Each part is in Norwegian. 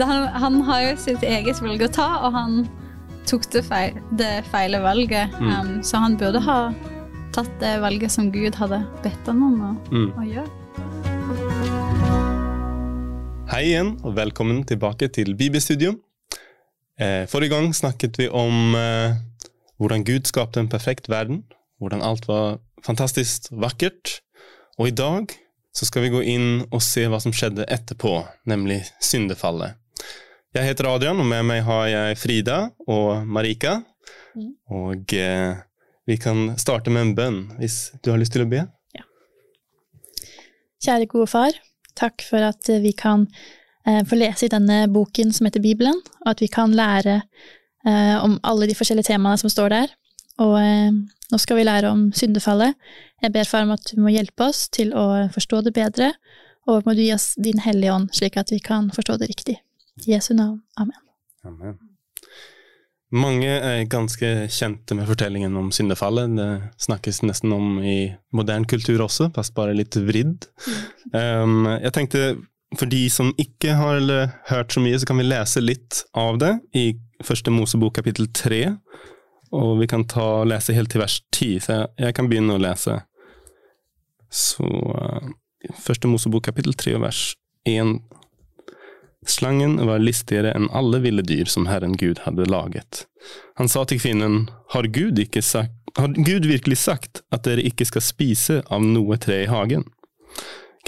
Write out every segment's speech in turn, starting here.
han, han har jo sitt eget valg å ta, og han tok det, feil, det feile valget. Mm. Um, så han burde ha tatt det valget som Gud hadde bedt han om å, Mm. å gjøre. Hei igjen, og velkommen tilbake til Bibelstudio. Eh, forrige gang snakket vi om eh, hvordan Gud skapte en perfekt verden, hvordan alt var fantastisk vakkert. Og i dag så skal vi gå inn og se hva som skjedde etterpå, nemlig syndefallet. Jeg heter Adrian, og med meg har jeg Frida og Marika. Mm. Og eh, vi kan starte med en bønn, hvis du har lyst til å be. Kjære gode far, takk for at eh, vi kan eh, få lese i denne boken som heter Bibelen, og at vi kan lære eh, om alle de forskjellige temaene som står der. Og eh, nå skal vi lære om syndefallet. Jeg ber far om at du må hjelpe oss til å forstå det bedre, og må du gi oss din hellige ånd, slik at vi kan forstå det riktig. Jesu navn. Amen. Amen. Mange er ganske kjente med fortellingen om syndefallet. Det snakkes nesten om i moderne kultur også, fast bare litt vridd. Um, jeg tenkte, for de som ikke har hørt så mye, så kan vi lese litt av det i første Mosebok kapittel tre. Og vi kan ta lese helt til vers ti, så jeg, jeg kan begynne å lese. Så uh, første Mosebok kapittel tre og vers én Slangen var listigere enn alle ville dyr som Herren Gud hadde laget. Han sa til kvinnen, har Gud, sagt, har Gud virkelig sagt at dere ikke skal spise av noe tre i hagen?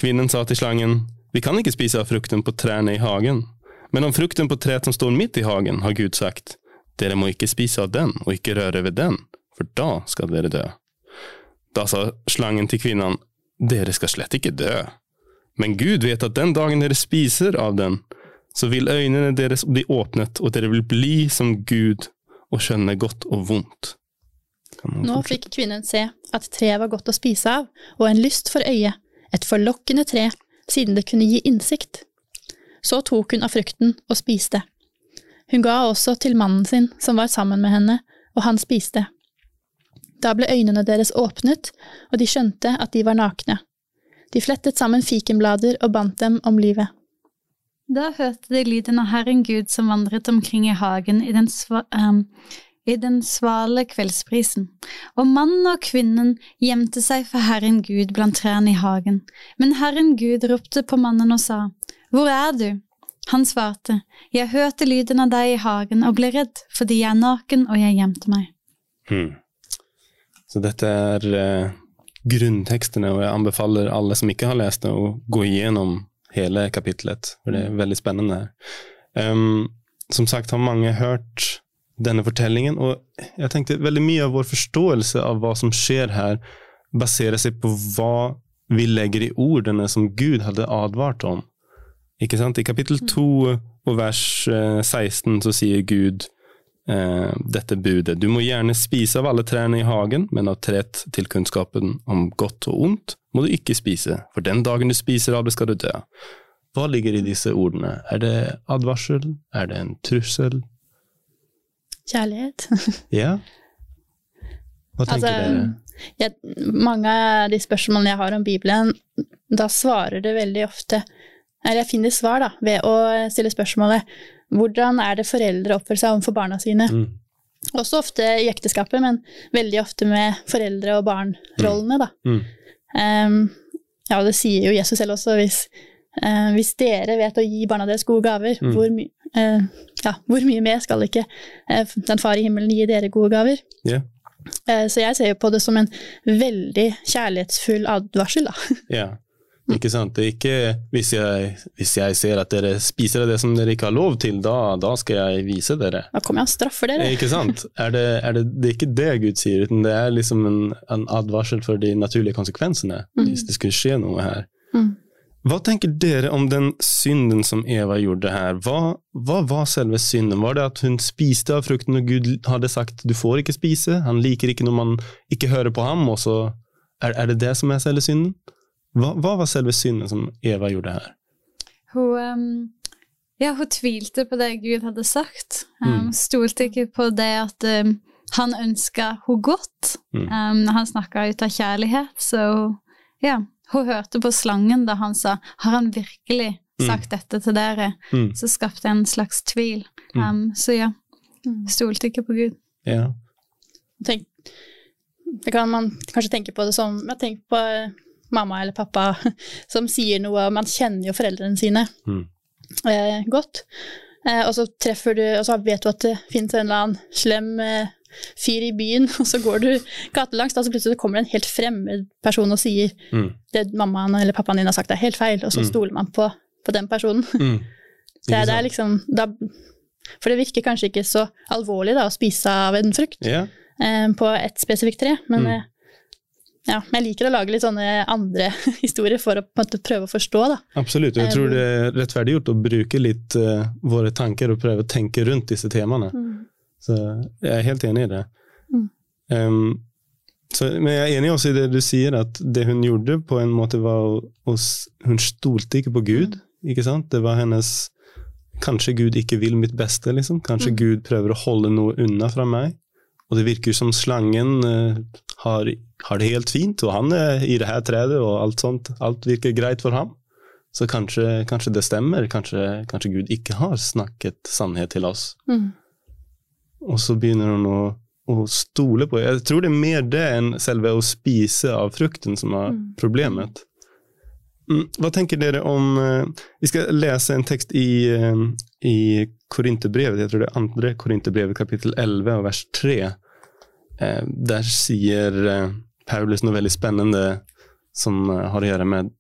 Kvinnen sa til slangen, vi kan ikke spise av frukten på trærne i hagen, men om frukten på treet som står midt i hagen, har Gud sagt, dere må ikke spise av den og ikke røre ved den, for da skal dere dø. Da sa slangen til kvinnen, dere skal slett ikke dø. Men Gud vet at den dagen dere spiser av den, så vil øynene deres bli åpnet, og dere vil bli som Gud og skjønne godt og vondt. Nå fikk kvinnen se at treet var godt å spise av, og en lyst for øyet, et forlokkende tre, siden det kunne gi innsikt. Så tok hun av frukten og spiste. Hun ga også til mannen sin, som var sammen med henne, og han spiste. Da ble øynene deres åpnet, og de skjønte at de var nakne. De flettet sammen fikenblader og bandt dem om livet. Da hørte de lyden av Herren Gud som vandret omkring i hagen i den, ehm, i den svale kveldsprisen. Og mannen og kvinnen gjemte seg for Herren Gud blant trærne i hagen. Men Herren Gud ropte på mannen og sa, Hvor er du? Han svarte, Jeg hørte lyden av deg i hagen og ble redd, fordi jeg er naken og jeg gjemte meg. Hmm. Så dette er eh, grunntekstene, og jeg anbefaler alle som ikke har lest det, å gå igjennom hele kapitlet, for det er veldig spennende. Um, som sagt har mange hørt denne fortellingen, og jeg tenkte veldig mye av vår forståelse av hva som skjer her, baserer seg på hva vi legger i ordene som Gud hadde advart om. Ikke sant? I kapittel 2 og vers eh, 16 så sier Gud eh, dette budet. Du må gjerne spise av alle trærne i hagen, men av treet til kunnskapen om godt og ondt må du ikke spise, for den dagen du spiser av det skal du dø. Hva ligger i disse ordene? Er det advarsel? Er det en trussel? Kjærlighet. Ja? Hva tenker Altså, dere? jeg, mange av de spørsmålene jeg har om Bibelen, da svarer det veldig ofte Eller jeg finner svar da, ved å stille spørsmålet hvordan er det foreldre oppfører seg overfor barna sine? Mm. Også ofte i ekteskapet, men veldig ofte med foreldre- og barn-rollene, da. Mm. Um, ja, det sier jo Jesus selv også, hvis, uh, hvis dere vet å gi barna deres gode gaver, Mm. hvor, my uh, ja, hvor mye mer skal ikke uh, den far i himmelen gi dere gode gaver? Eh, Så jeg ser jo på det som en veldig kjærlighetsfull advarsel, da. Ja. Ikke sant? Det er ikke hvis jeg, hvis jeg ser at dere spiser det som dere ikke har lov til, da, da skal jeg vise dere. Da kommer jeg og straffer dere. Ikke sant? Er det, er det, det er ikke det Gud sier, uten det er liksom en, en advarsel for de naturlige konsekvensene, Mm. hvis det skulle skje noe her. Mm. Hva tenker dere om den synden som Eva gjorde her? Hva, hva var selve synden? Var det at hun spiste av frukten og Gud hadde sagt du får ikke spise? Han liker ikke når man ikke hører på ham, og så er, er det det som er selve synden? Hva, hva var selve synden som Eva gjorde her? Hun, um, ja, hun tvilte på det Gud hadde sagt. Um, Mm. Stolte ikke på det at um, han ønska hun godt. Mm. Um, han snakka ut av kjærlighet, så ja, hun hørte på slangen da han sa 'Har han virkelig Mm. sagt dette til dere, Mm. så skapte en slags tvil. Mm. Um, så ja, stolte ikke på Gud. Ja. Tenk, det kan man kanskje tenke på det som Jeg tenker på eh, mamma eller pappa som sier noe, og man kjenner jo foreldrene sine Mm. eh, godt. Eh, og så treffer du, og så vet du at det finnes en eller annen slem eh, fyr i byen, og så går du gatelangs, da så plutselig kommer det en helt fremmed person og sier Mm. det mammaen eller pappaen din har sagt er helt feil, og så Mm. stoler man på, på den personen. Mm. Det, det er liksom, da, for det virker kanskje ikke så alvorlig da, å spise av en frukt yeah. eh, på et spesifikt tre, men Mm. Ja, men jeg liker å lage litt sånne andre historier for å prøve å forstå. Da. Absolutt. og Jeg tror Um, det er rettferdiggjort å bruke litt uh, våre tanker og prøve å tenke rundt disse temaene. Så jeg er helt enig i det. Mm. Um, så, men jeg er enig også i det du sier, at det hun gjorde på en måte var å, Hun stolte ikke på Gud, ikke sant? Det var hennes Kanskje Gud ikke vil mitt beste, liksom. Kanskje Mm. Gud prøver å holde noe unna fra meg. Og det virker som slangen uh, har, har det helt fint, og han er i det her treet, og alt sånt. Alt virker greit for ham. Så kanskje, kanskje det stemmer. Kanskje, kanskje Gud ikke har snakket sannhet til oss. Mm. Og så begynner hun å, å stole på Jeg tror det er mer det enn selve å spise av frukten som er Mm. problemet. Mm, hva tenker dere om eh, Vi skal lese en tekst i, eh, i Korinterbrevet, jeg tror det er andre Korinterbrevet, kapittel 11 vers 3. Eh, der sier Paulus noe veldig spennende som eh, har å gjøre med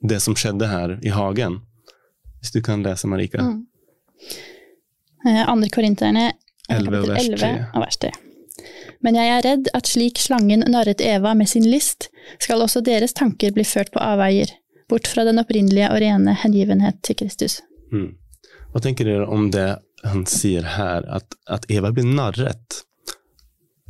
det som skjedde her i hagen. Hvis du kan lese, Marika. Mm. Eh, andre korinterne, eh, 11 vers 11 vers 3. Men jeg er redd at slik slangen narret Eva med sin list, skal også deres tanker bli ført på avveier, bort fra den opprinnelige og rene hengivenhet til Kristus. Mm. Hva tenker dere om det han sier her, at, at Eva blir narret?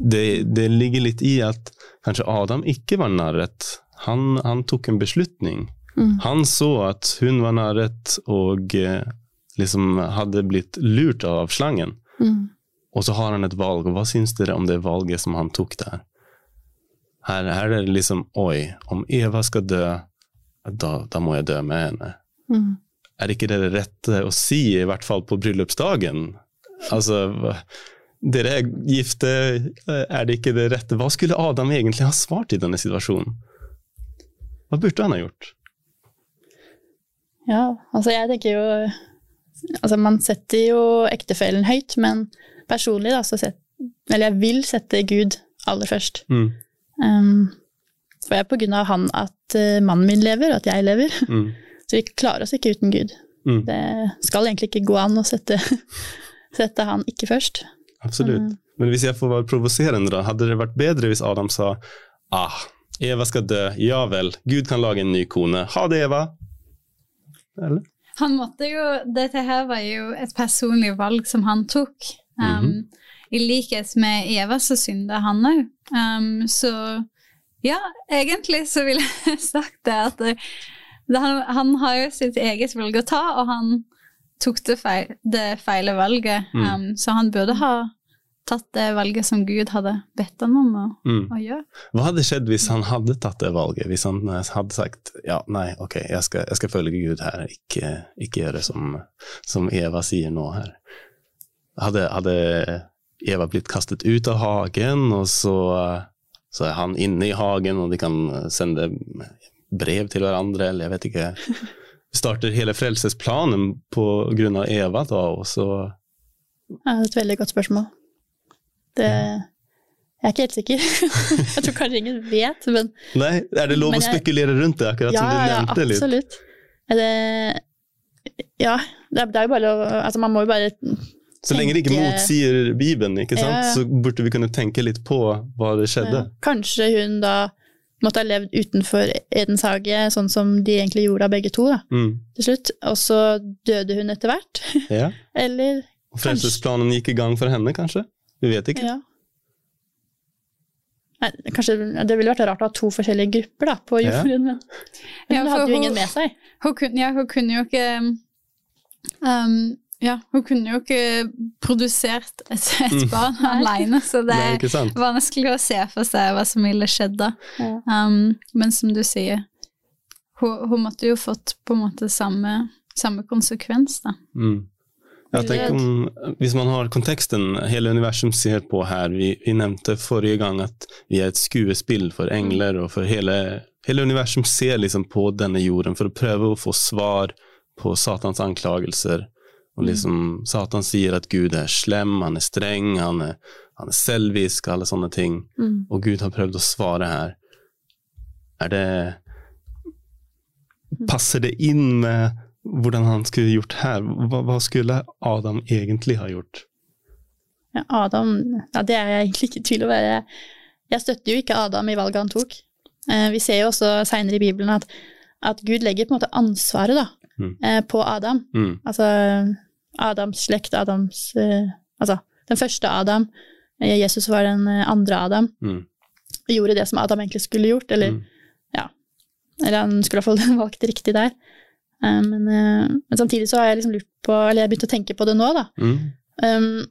Det, det ligger litt i at kanskje Adam ikke var narret. Han, han tok en beslutning. Mm. Han så at hun var narret og eh, liksom hadde blitt lurt av slangen. Mm. Og så har han et valg, og hva syns dere om det valget som han tok der? Her, her er det liksom Oi, om Eva skal dø, da, da må jeg dø med henne Mm. er ikke det det rette å si, i hvert fall på bryllupsdagen? Altså, dere er gifte, er det ikke det rette? Hva skulle Adam egentlig ha svart i denne situasjonen? Hva burde han ha gjort? Ja, altså jeg tenker jo Altså man setter jo ektefellen høyt, men personlig da, så setter Eller jeg vil sette Gud aller først. Mm, Um, for det er på grunn av han at eh, mannen min lever, og at jeg lever. mm, Så vi klarer oss ikke uten Gud. mm, Det skal egentlig ikke gå an å sette, sette han ikke først. Absolutt. Mm. Men hvis jeg får være provoserende, da, hadde det vært bedre hvis Adam sa ah, Eva skal dø, ja vel, Gud kan lage en ny kone. Ha det, Eva! Eller? Han måtte jo, Dette her var jo et personlig valg som han tok. Um, Mhm. I likhet med Eva så synda han òg. Um, så ja, egentlig så ville jeg sagt det at det, det, han, han har jo sitt eget valg å ta, og han tok det, feil, det feile valget. Mm. Um, så han burde ha tatt det valget som Gud hadde bedt han om å, Mm. å gjøre. Hva hadde skjedd hvis han hadde tatt det valget? Hvis han eh, hadde sagt ja, nei, ok, jeg skal, jeg skal følge Gud her, ikke, ikke gjøre som, som Eva sier nå her. Hadde, hadde Eva blitt kastet ut av hagen, og så, så er han inne i hagen, og de kan sende brev til hverandre, eller jeg vet ikke Starter hele frelsesplanen på grunn av Eva, da, og så Ja, det er et veldig godt spørsmål. Det, jeg er ikke helt sikker. jeg tror kanskje ingen vet, men Nei, er det lov å jeg- spekulere rundt det, akkurat ja, som du ja, nevnte litt? absolutt. Er det, ja, det er, er jo bare å Altså, man må jo bare Så lenge det ikke motsier Bibelen, ikke sant? Ja, ja. så burde vi kunne tenke litt på hva det skjedde. Ja. Kanskje hun da måtte ha levd utenfor Edens hage, sånn som de egentlig gjorde av begge to, da, Mm. til slutt. Og så døde hun etter hvert. Ja. Eller Og frelsesplanen gikk i gang for henne, kanskje? Vi vet ikke. Ja. Nei, kanskje Det ville vært rart å ha to forskjellige grupper da, på Ja. jorden, men hun Ja, hadde jo ingen med seg. Hun kunne, ja, hun kunne jo ikke um, Ja, hun kunne jo ikke produsert et, et Mm. barn alene, så det er vanskelig å se for seg hva som ville skjedd da. Ja. Um, men som du sier, hun, hun måtte jo fått på en måte samme samme konsekvens, da. Mm. Jeg tenker om, Hvis man har konteksten hele universum ser på her Vi, vi nevnte forrige gang at vi er et skuespill for engler, og for hele, hele universum ser liksom på denne jorden for å prøve å få svar på Satans anklagelser. Og liksom, Satan sier at Gud er slem, han er streng, han er, han er selvisk, alle sånne ting. Mm. Og Gud har prøvd å svare her. Er det Passer det inn med hvordan han skulle gjort her? Hva, hva skulle Adam egentlig ha gjort? Ja, Adam ja, Det er jeg egentlig ikke i tvil om. Jeg, jeg støtter jo ikke Adam i valget han tok. Eh, vi ser jo også seinere i Bibelen at, at Gud legger på en måte ansvaret da, Mm. eh, på Adam. Mm, Altså Adams slekt, Adams eh, Altså den første Adam. Eh, Jesus var den eh, andre Adam. mm, gjorde det som Adam egentlig skulle gjort. Eller, mm, eller han skulle iallfall valgt riktig der. Men, men samtidig så har jeg liksom lurt på, eller jeg begynt å tenke på det nå, da. mm. Um,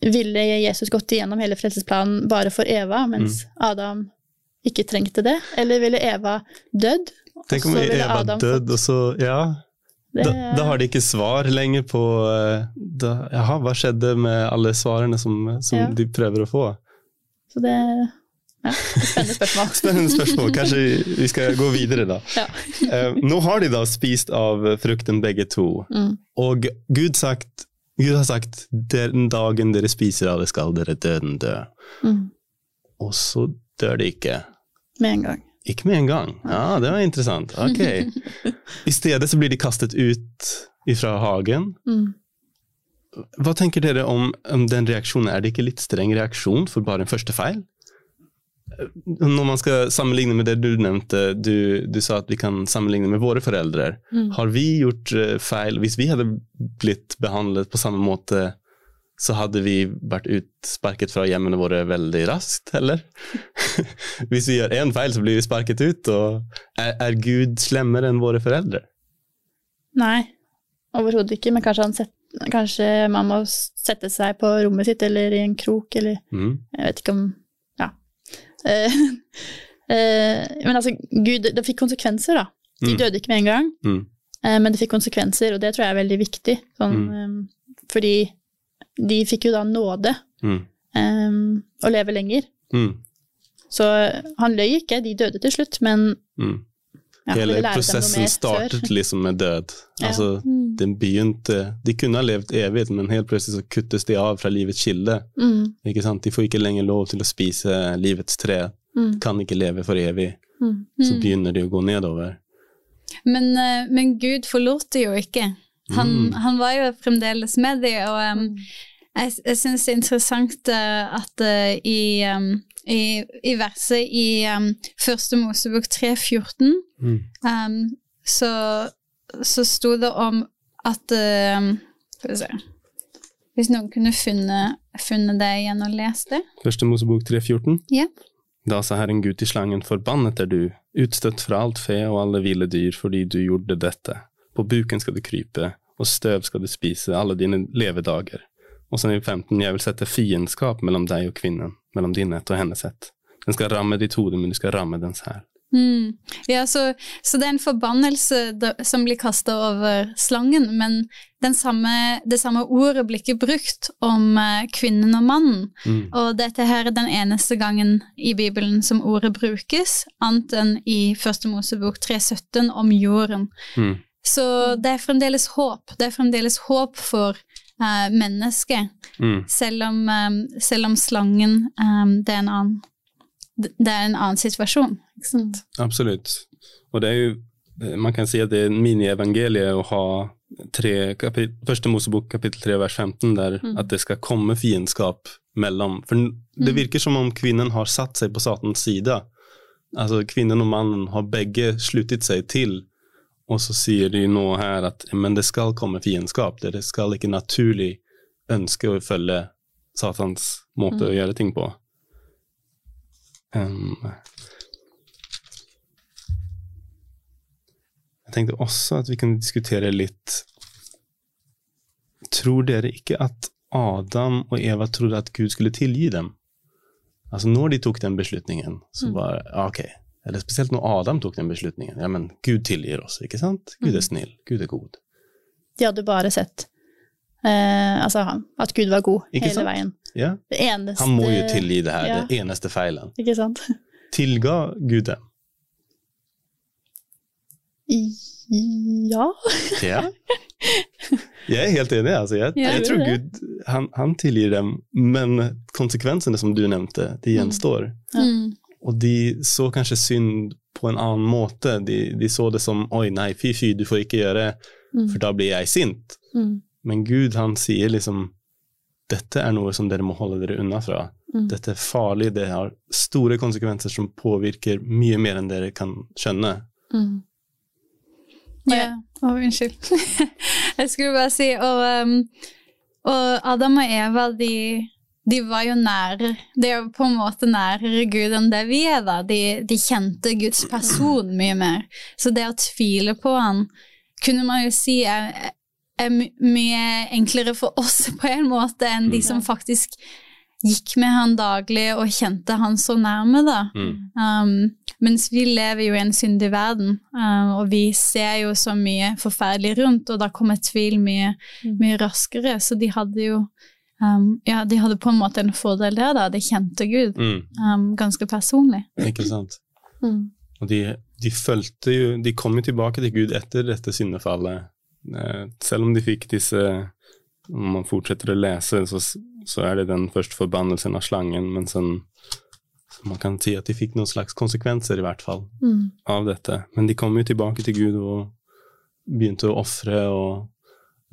ville Jesus gått igjennom hele frelsesplanen bare for Eva, mens Mm. Adam ikke trengte det? Eller ville Eva dødd? Tenk om Eva død, og så Ja. Da, da har de ikke svar lenger på eh, da, Jaha, hva skjedde med alle svarene som, som Ja. de prøver å få? Så det ja, spennende spørsmål. Spennende spørsmål. Kanskje vi skal gå videre, da. Ja. Eh, nå har de da spist av frukten begge to, Mm. og Gud, sagt, Gud har sagt den dagen dere spiser av det, skal dere døden dø. Mm. Og så dør de ikke. Med en gang. Ikke med en gang. Ja, det var interessant. Ok. I stedet så blir de kastet ut fra hagen. Mm. Hva tenker dere om, om den reaksjonen? Er det ikke litt streng reaksjon for bare en første feil? Når man skal sammenligne med det du nevnte, du, du sa at vi kan sammenligne med våre foreldre. Mm. Har vi gjort eh, feil? Hvis vi hadde blitt behandlet på samme måte, så hadde vi vært utsparket fra hjemmene våre veldig raskt, eller? Hvis vi gjør én feil, så blir vi sparket ut. Og er, er Gud slemmere enn våre foreldre? Nei, overhodet ikke. Men kanskje, han sett, kanskje man må sette seg på rommet sitt eller i en krok, eller Mm. Jeg vet ikke om Ja. Eh, eh, men altså, Gud, det fikk konsekvenser, da. De Mm. døde ikke med en gang, Mm. eh, men det fikk konsekvenser, og det tror jeg er veldig viktig. Sånn, Mm. fordi de fikk jo da nåde Mm. um, å leve lenger. Mm. Så han løy ikke, de døde til slutt, men Mm. ja, Hele prosessen startet liksom med død. Ja. Altså, Mm. den begynte De kunne ha levd evig, men helt plutselig så kuttes de av fra livets kilde. Mm, Ikke sant? De får ikke lenger lov til å spise livets tre, mm, kan ikke leve for evig. mm. Så begynner de å gå nedover. Men, eh, men Gud forlot det jo ikke. Han, Mm. han var jo fremdeles med dem, og um, jeg, jeg syns det er interessant uh, at uh, i, um, i, i verset i um, Første Mosebok 3.14 Mm. um, så, så sto det om at em, Skal vi se Hvis noen kunne funnet, funnet det igjen og lest det? Første Mosebok 3.14. Ja. Da sa Herren Gud til slangen, forbannet er du, utstøtt fra alt fe og alle ville dyr, fordi du gjorde dette. På buken skal du krype, og støv skal du spise alle dine levedager. Og så i 15, jeg vil sette fiendskap mellom deg og kvinnen, mellom din ett og hennes ett. Den skal ramme ditt hode, men du skal ramme dens hæl. Mm. Ja, så, så det er en forbannelse som blir kasta over slangen, men den samme, det samme ordet blir ikke brukt om eh, kvinnen og mannen. Mm. Og dette her er den eneste gangen i Bibelen som ordet brukes, annet enn i Første Mosebok 3.17 om jorden. Mm. Så det er fremdeles håp. Det er fremdeles håp for uh, mennesket, Mm. selv om, eh, selv om slangen um, det, er en annen, det er en annen situasjon. Ikke sant? Absolutt. Og det er jo Man kan si at det er en mini-evangelie å ha tre kapit første Mosebok kapittel 3 vers 15, der Mm. at det skal komme fiendskap mellom For det virker som om kvinnen har satt seg på Satans side. Altså kvinnen og mannen har begge sluttet seg til, og så sier de nå her at men det skal komme fiendskap. Dere skal ikke naturlig ønske å følge Satans måte å gjøre ting på. Um, jeg tenkte også at vi kunne diskutere litt Tror dere ikke at Adam og Eva trodde at Gud skulle tilgi dem? Altså Når de tok den beslutningen, så Mm. var ja, ok. Eller spesielt når Adam tok den beslutningen. Ja, men Gud tilgir oss, ikke sant? Gud er Mm. snill, Gud er god. De hadde bare sett eh, altså, at Gud var god Ikke hele sant? veien. Ja. Det eneste Han må jo tilgi det her, ja. det eneste feilen. Ikke sant? Tilga Gud dem? Ja. Ja. Jeg er helt enig. Altså. Jeg, jeg tror. Gud han, han tilgir dem, men konsekvensene som du nevnte, de gjenstår. Ja. Og de så kanskje synd på en annen måte. De, de så det som oi, nei, fy, fy, du får ikke gjøre, Mm. for da blir jeg sint. Mm. Men Gud, han sier liksom dette er noe som dere må holde dere unna fra. Mm. Dette er farlig, det har store konsekvenser som påvirker mye mer enn dere kan skjønne. Mm. Ja. Å, unnskyld. jeg skulle bare si og, um, og Adam og Eva, de, de var jo nær De er jo på en måte nærere Gud enn det vi er, da. De, de kjente Guds person mye mer. Så det å tvile på han kunne man jo si er, er mye enklere for oss på en måte enn de som faktisk gikk med han daglig og kjente han så nærme, da. Mm. Um, mens vi lever jo i en syndig verden, um, og vi ser jo så mye forferdelig rundt, og da kommer tvil mye, Mm. mye raskere. Så de hadde jo um, Ja, de hadde på en måte en fordel der, da. De kjente Gud Mm. um, ganske personlig. Ikke sant? Mm. Og de, de følte jo De kom jo tilbake til Gud etter dette syndefallet. Eh, selv om de fikk disse Om man fortsetter å lese, så, så er det den første forbannelsen av slangen, men sånn så Man kan si at de fikk noen slags konsekvenser, i hvert fall, Mm. av dette. Men de kom jo tilbake til Gud og begynte å ofre, og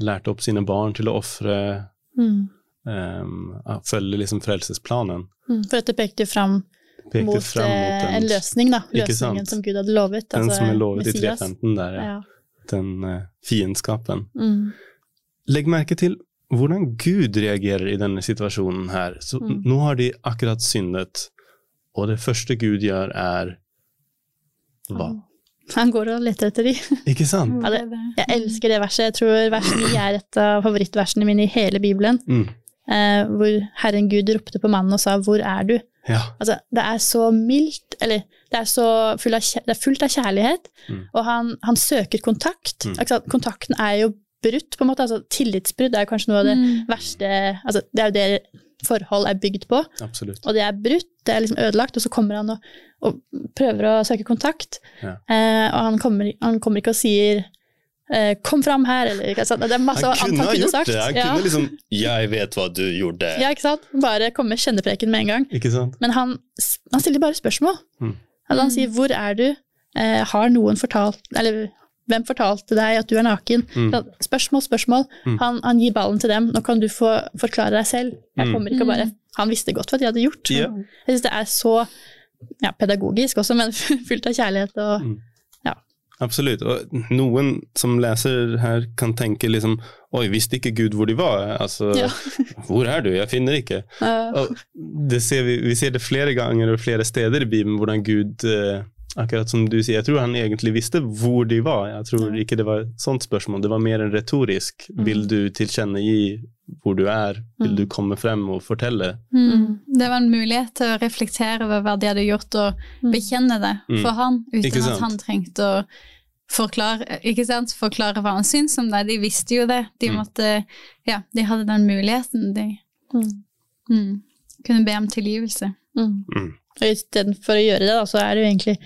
lærte opp sine barn til å ofre. Mm. Eh, følge liksom frelsesplanen. Mm. For dette pekte jo fram Pekte mot, fram mot eh, den, en løsning, da. Løsningen som Gud hadde lovet. den altså som er lovet i 315 der. ja. Ja. den uh, fiendskapen. Mm. Legg merke til hvordan Gud reagerer i denne situasjonen her. Så Mm. Nå har de akkurat syndet, og det første Gud gjør, er hva? Han går og leter etter de. Ikke sant? Ja, det- Jeg elsker det verset. Jeg tror vers 9 er et av favorittversene mine i hele Bibelen. Mm. Eh, hvor Herren Gud ropte på mannen og sa 'Hvor er du?' Ja. Altså, det er så mildt, eller det er, så full av, det er fullt av kjærlighet, Mm. og han, han søker kontakt. Mm. Altså. Kontakten er jo brutt, på en måte. Altså, tillitsbrudd er kanskje noe av det Mm. verste altså, Det er jo det forhold er bygd på, Absolutt. og det er brutt, det er liksom ødelagt, og så kommer han og, og prøver å søke kontakt, Ja. eh, og han kommer, han kommer ikke og sier 'kom fram her', eller ikke sant? Det er masse Han kunne ha gjort sagt. det. Han ja. kunne liksom 'Jeg vet hva du gjorde'. ja, ikke sant? Bare komme med kjennepreken med en gang. Ikke sant? Men han, han stiller bare spørsmål. Mm. Altså, han Mm. sier 'hvor er du', eh, har noen fortalt Eller hvem fortalte deg at du er naken? Mm. Spørsmål, spørsmål. Mm. Han, han gir ballen til dem. Nå kan du få forklare deg selv. Jeg Mm. kommer ikke bare Han visste godt hva de hadde gjort. Yeah. Jeg syns det er så ja, pedagogisk også, men fullt av kjærlighet og Mm. Absolutt. Og noen som leser her, kan tenke liksom Oi, visste ikke Gud hvor de var? Altså, Ja. hvor er du? Jeg finner ikke. Uh. Ser vi, vi ser det flere ganger og flere steder i Bibelen, hvordan Gud eh, Akkurat som du sier, jeg tror han egentlig visste hvor de var. Jeg tror ikke det var et sånt spørsmål, det var mer en retorisk. Mm. Vil du tilkjennegi hvor du er? Vil Mm. du komme frem og fortelle? Mm. Det var en mulighet til å reflektere over hva de hadde gjort, og Mm. bekjenne det Mm. for han, uten at han trengte å forklare, ikke sant? forklare hva han syntes om det. De visste jo det. De Mm. måtte Ja, de hadde den muligheten. De mm, mm, kunne be om tilgivelse. mm. Mm. Og istedenfor å gjøre det, da, så er det jo egentlig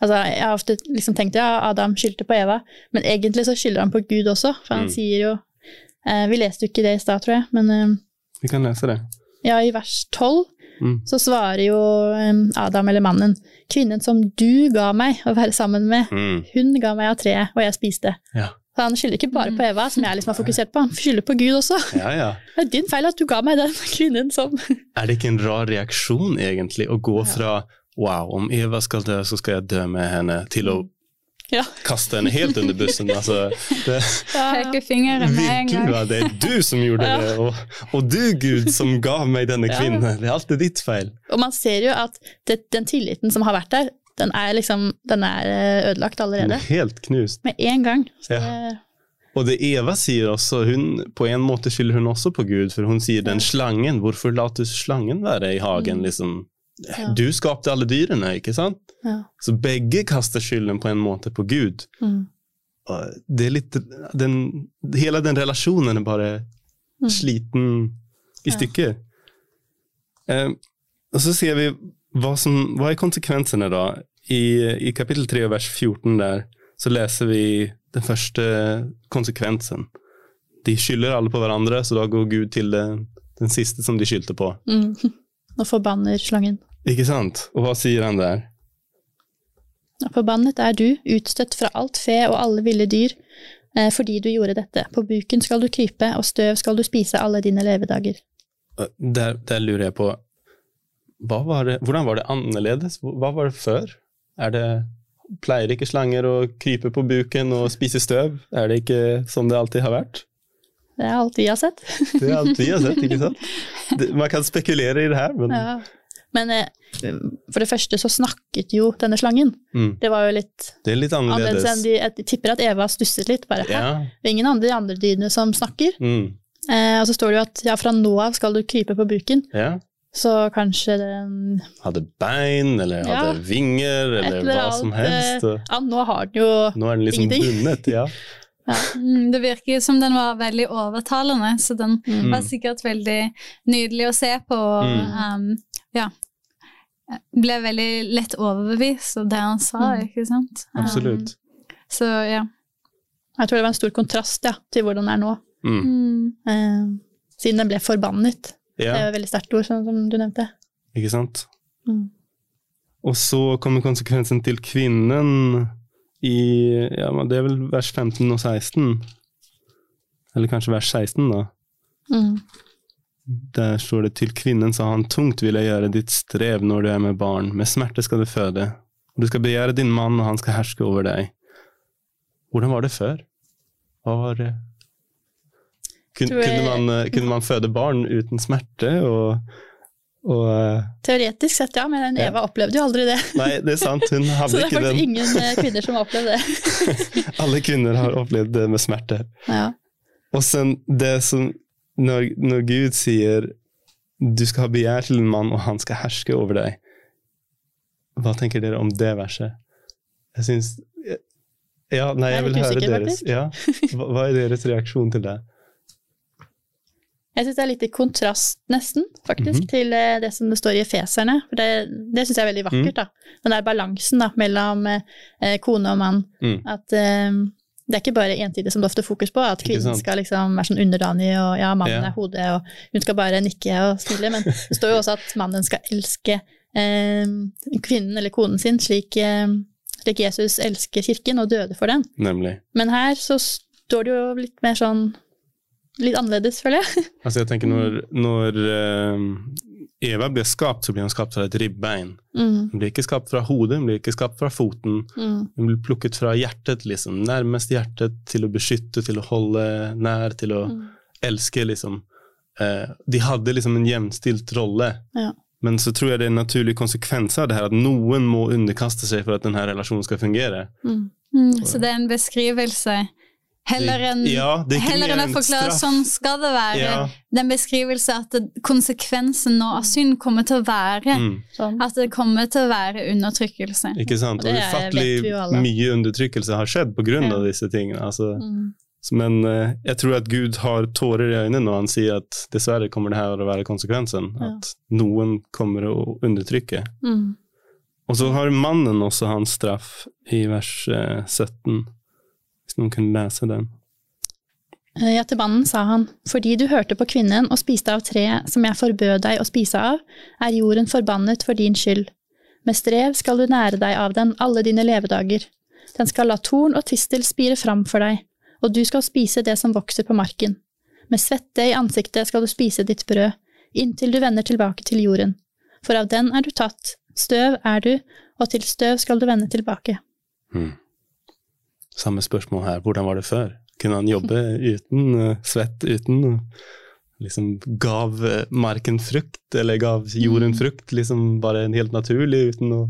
Altså, jeg har ofte liksom tenkt ja, Adam skyldte på Eva, men egentlig så skylder han på Gud også, for han Mm. sier jo eh, Vi leste jo ikke det i stad, tror jeg, men eh, Vi kan lese det. ja, i vers 12 Mm. så svarer jo eh, Adam, eller mannen, kvinnen som du ga meg å være sammen med, Mm. hun ga meg av treet, og jeg spiste. Ja. Så han skylder ikke bare på Eva, som jeg liksom har fokusert på, han skylder på Gud også. ja, ja. Det er din feil at du ga meg den kvinnen som Er det ikke en rar reaksjon, egentlig, å gå fra Wow, om Eva skal dø, så skal jeg dø med henne, til å Ja. kaste henne helt under bussen. Altså, det, Peke fingeren med en gang. var det du som gjorde Ja. det, og, og du, Gud, som ga meg denne Ja. kvinnen. Det er alltid ditt feil. Og man ser jo at det, den tilliten som har vært der, den er liksom den er eh, ødelagt allerede. er helt knust. Med en gang. Så Ja. det, Og det Eva sier også, hun, på en måte skylder hun også på Gud, for hun sier den slangen, hvorfor lot du slangen være i hagen, Mm. liksom? Ja. Du skapte alle dyrene, ikke sant? ja. Så begge kaster skylden på en måte på Gud. Mm. det er litt den, Hele den relasjonen er bare Mm. sliten i stykker. Eh, og så ser vi hva, som, hva er konsekvensene, da. I, I kapittel 3 vers 14 der, så leser vi den første konsekvensen. De skylder alle på hverandre, så da går Gud til den, den siste som de skyldte på. Mm. Og forbanner slangen. Ikke sant? Og hva sier han der? Forbannet er du, utstøtt fra alt fe og alle ville dyr, eh, fordi du gjorde dette. På buken skal du krype, og støv skal du spise alle dine levedager. Der, der lurer jeg på var det, Hvordan var det annerledes? Hva var det før? Er det, pleier ikke slanger å krype på buken og spise støv? Er det ikke sånn det alltid har vært? Det er alt vi har sett. Det er alt vi har sett, ikke sant? Det, man kan spekulere i det her, men Ja. Men eh, for det første så snakket jo denne slangen. mm, Det var jo litt det er litt annerledes annerledes. enn de Jeg tipper at Eva stusset litt, bare. her. Ja. Det er ingen andre, de andre dyrene som snakker. Mm, Eh, og så står det jo at ja, fra nå av skal du krype på buken. ja. Så kanskje den Hadde bein, eller Ja. hadde vinger, eller eller hva som helst. Ja, nå har den jo Nå er den liksom ingenting. bundet. Ja. Ja. Det virker jo som den var veldig overtalende, så den Mm. var sikkert veldig nydelig å se på. og, Mm. um, ja. Ble veldig lett overbevist av det han sa, Mm. ikke sant? Absolutt. Um, så ja. Jeg tror det var en stor kontrast ja, til hvordan det er nå. Mm. Eh, siden den ble forbannet. Det er jo et veldig sterkt ord, sånn som du nevnte. ikke sant? Mm. Og så kommer konsekvensen til kvinnen i ja, Det er vel vers 15 og 16. Eller kanskje vers 16, da. Mm. Der står det til kvinnen sa han tungt vil jeg gjøre ditt strev når du er med barn, med smerte skal du føde. Du skal begjære din mann, og han skal herske over deg. Hvordan var det før? Hva var det Kun, jeg- kunne, man, eh, kunne man føde barn uten smerte? Og, og eh, Teoretisk sett, ja, men Ja. Eva opplevde jo aldri det. Nei, det er sant, hun Så det er faktisk den. ingen eh, kvinner som har opplevd det. Alle kvinner har opplevd det med smerte. Ja. Og sen det som når, når Gud sier du skal ha begjær til en mann, og han skal herske over deg. Hva tenker dere om det verset? Jeg syns Ja, nei, Jeg vil høre deres. Ja. Hva, hva er deres reaksjon til det? Jeg syns det er litt i kontrast, nesten, faktisk, Mhm. til eh, det som det står i Efeserne. For det, det syns jeg er veldig vakkert, Mm. da. Den der balansen da, mellom eh, kone og mann. Mm. At eh, det er ikke bare entydig som det ofte er fokus på, at kvinnen skal liksom være sånn underdanig, og ja, mannen Ja. er hodet, og hun skal bare nikke og smile. Men det står jo også at mannen skal elske eh, kvinnen eller konen sin slik, eh, slik Jesus elsker kirken og døde for den. Nemlig. Men her så står det jo litt mer sånn Litt annerledes, føler jeg. Altså, jeg tenker når, når eh, Eva ble skapt, så blir hun skapt fra et ribbein. Mm, Hun blir ikke skapt fra hodet, hun blir ikke skapt fra foten. mm, Hun blir plukket fra hjertet, liksom. Nærmest hjertet, til å beskytte, til å holde nær, til å mm. elske, liksom. Eh, de hadde liksom en jevnstilt rolle. Ja. Men så tror jeg det er en naturlig konsekvens av det her, at noen må underkaste seg for at denne relasjonen skal fungere. Mm. Mm, så det er en beskrivelse heller enn Ja, enn å forklare straff. sånn skal det være. Ja. Den beskrivelse at konsekvensen nå av synd kommer til å være Mm, Sånn. at det kommer til å være undertrykkelse. ikke sant? Og Og ufattelig mye undertrykkelse har skjedd på grunn av disse tingene. Altså, Mm. Men eh, jeg tror at Gud har tårer i øynene når han sier at dessverre kommer det her å være konsekvensen. Ja. At noen kommer å undertrykke. Mm. Og så har mannen også hans straff i vers eh, 17. Noen kunne lese den. Eh, Ja, til mannen sa han, fordi du hørte på kvinnen og spiste av treet som jeg forbød deg å spise av, er jorden forbannet for din skyld. Med strev skal du nære deg av den alle dine levedager. Den skal la torn og tistel spire fram for deg, og du skal spise det som vokser på marken. Med svette i ansiktet skal du spise ditt brød, inntil du vender tilbake til jorden. For av den er du tatt, støv er du, og til støv skal du vende tilbake. Mm. Samme spørsmål her. Hvordan var det før? Kunne han jobbe uten eh, svett, uten eh, liksom Gav eh, marken frukt, eller gav jorden Mm. frukt, liksom bare helt naturlig, uten å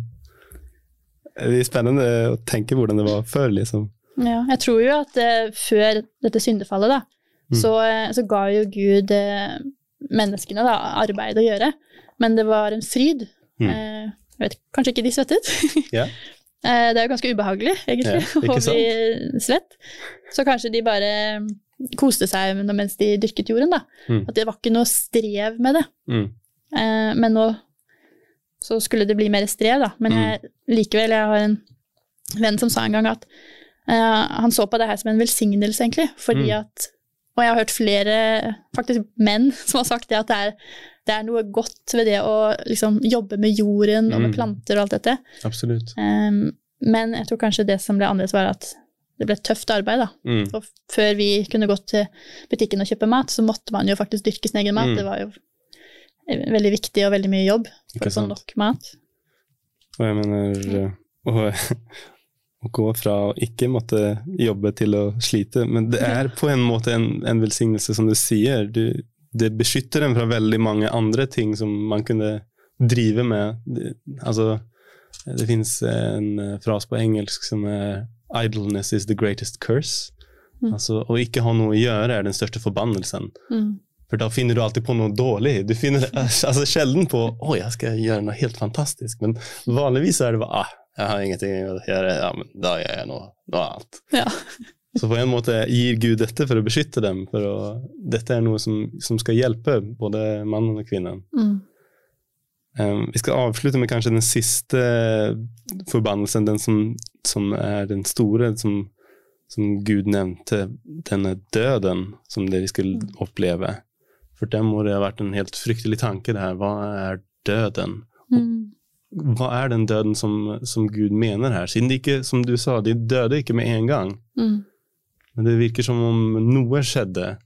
Det er spennende å tenke hvordan det var før, liksom. Ja, jeg tror jo at uh, før dette syndefallet, da, Mm. så, så ga jo Gud uh, menneskene da, arbeid å gjøre, men det var en fryd. Mm. Uh, jeg vet, kanskje ikke de svettet, Ja. Eh, Det er jo ganske ubehagelig, egentlig, Ja, å bli svett. Så kanskje de bare koste seg mens de dyrket jorden, da. Mm. At det var ikke noe strev med det. Mm. Eh, Men nå så skulle det bli mer strev, da. Men jeg, likevel, jeg har en venn som sa en gang at uh, han så på det her som en velsignelse, egentlig. Fordi Mm. at Og jeg har hørt flere faktisk menn som har sagt det, at det er, det er noe godt ved det å liksom jobbe med jorden og med Mm. planter og alt dette. Absolutt. Um, men jeg tror kanskje det som ble annerledes, var at det ble tøft arbeid. da. Mm. Og før vi kunne gå til butikken og kjøpe mat, så måtte man jo faktisk dyrke sin egen mat. Mm. Det var jo veldig viktig og veldig mye jobb for å få nok mat. Og jeg mener eh, å, å gå fra å ikke måtte jobbe til å slite, men det er på en måte en, en velsignelse, som du sier. Du, det beskytter en fra veldig mange andre ting som man kunne drive med. Det, altså, det fins en eh, frase på engelsk som er 'idleness is the greatest curse'. Mm. Altså, å ikke ha noe å gjøre er den største forbannelsen. Mm. For da finner du alltid på noe dårlig. Du finner altså, sjelden på 'å, jeg skal gjøre noe helt fantastisk', men vanligvis er det bare ah, 'jeg har ingenting å gjøre', ja, men da gjør jeg noe, noe annet. Ja. Så på en måte gir Gud dette for å beskytte dem. For å, dette er noe som, som skal hjelpe både mannen og kvinnen. Mm. Um, vi skal avslutte med kanskje den siste forbannelsen, den som, som er den store, som, som Gud nevnte, denne døden som dere skulle oppleve. For dem må det ha vært en helt fryktelig tanke, det her. Hva er døden? Mm. Hva er den døden som, som Gud mener her? Siden de ikke, som du sa, de døde ikke med en gang. Mm. Men det virker som om noe skjedde.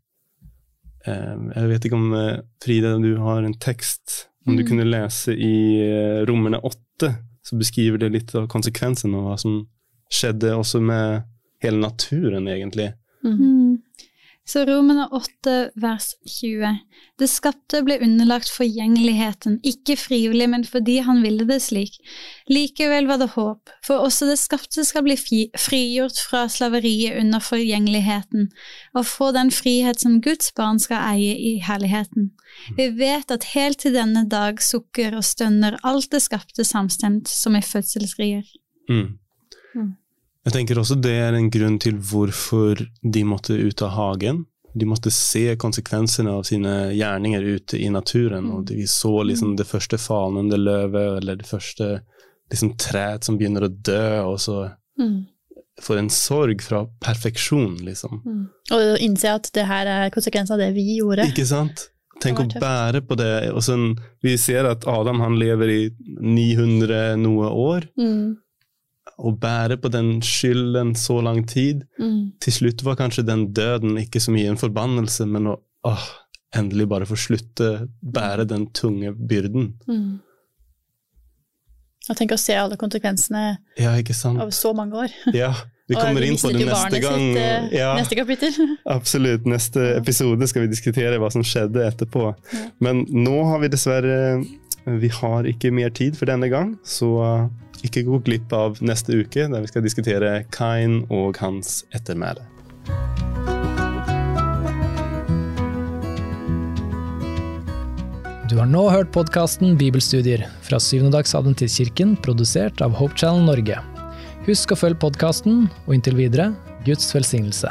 Eh, Jeg vet ikke om eh, Frida, du har en tekst. Om du Mm. kunne lese i rommene åtte, så beskriver det litt av konsekvensen av hva som skjedde også med hele naturen, egentlig. Mm. Mm. Så Romene 8 vers 20. Det skapte ble underlagt forgjengeligheten, ikke frivillig, men fordi han ville det slik. Likevel var det håp, for også det skapte skal bli frigjort fra slaveriet under forgjengeligheten, og få den frihet som Guds barn skal eie i herligheten. Vi vet at helt til denne dag sukker og stønner alt det skapte samstemt som i fødselsrier. Mm. Mm. Jeg tenker også det er en grunn til hvorfor de måtte ut av hagen. De måtte se konsekvensene av sine gjerninger ute i naturen. Mm. og De så liksom det første falnende løvet, eller det første liksom træet som begynner å dø, og så Mm. For en sorg fra perfeksjon, liksom. Mm. Og å innse at det her er konsekvensen av det vi gjorde. Ikke sant? Tenk å bære på det. Og sen, vi ser at Adam han lever i 900 noe år, Mm. Og bære på den skylden så lang tid. Mm. til slutt var kanskje den døden ikke så mye en forbannelse, men å åh, endelig bare få slutte bære den tunge byrden. Mm. Og tenk å se alle konsekvensene Ja, av så mange år. Ja, vi kommer inn på det neste gang. sitt, eh, Ja, Neste kapittel. absolutt. Neste episode skal vi diskutere hva som skjedde etterpå. Ja. Men nå har vi dessverre Vi har ikke mer tid for denne gang, så uh, ikke gå glipp av neste uke, der vi skal diskutere Kain og hans ettermæle. Du har nå hørt podkasten Bibelstudier fra Syvendedagsadventistkirken, produsert av Hope Channel Norge. Husk å følge podkasten, og inntil videre Guds velsignelse.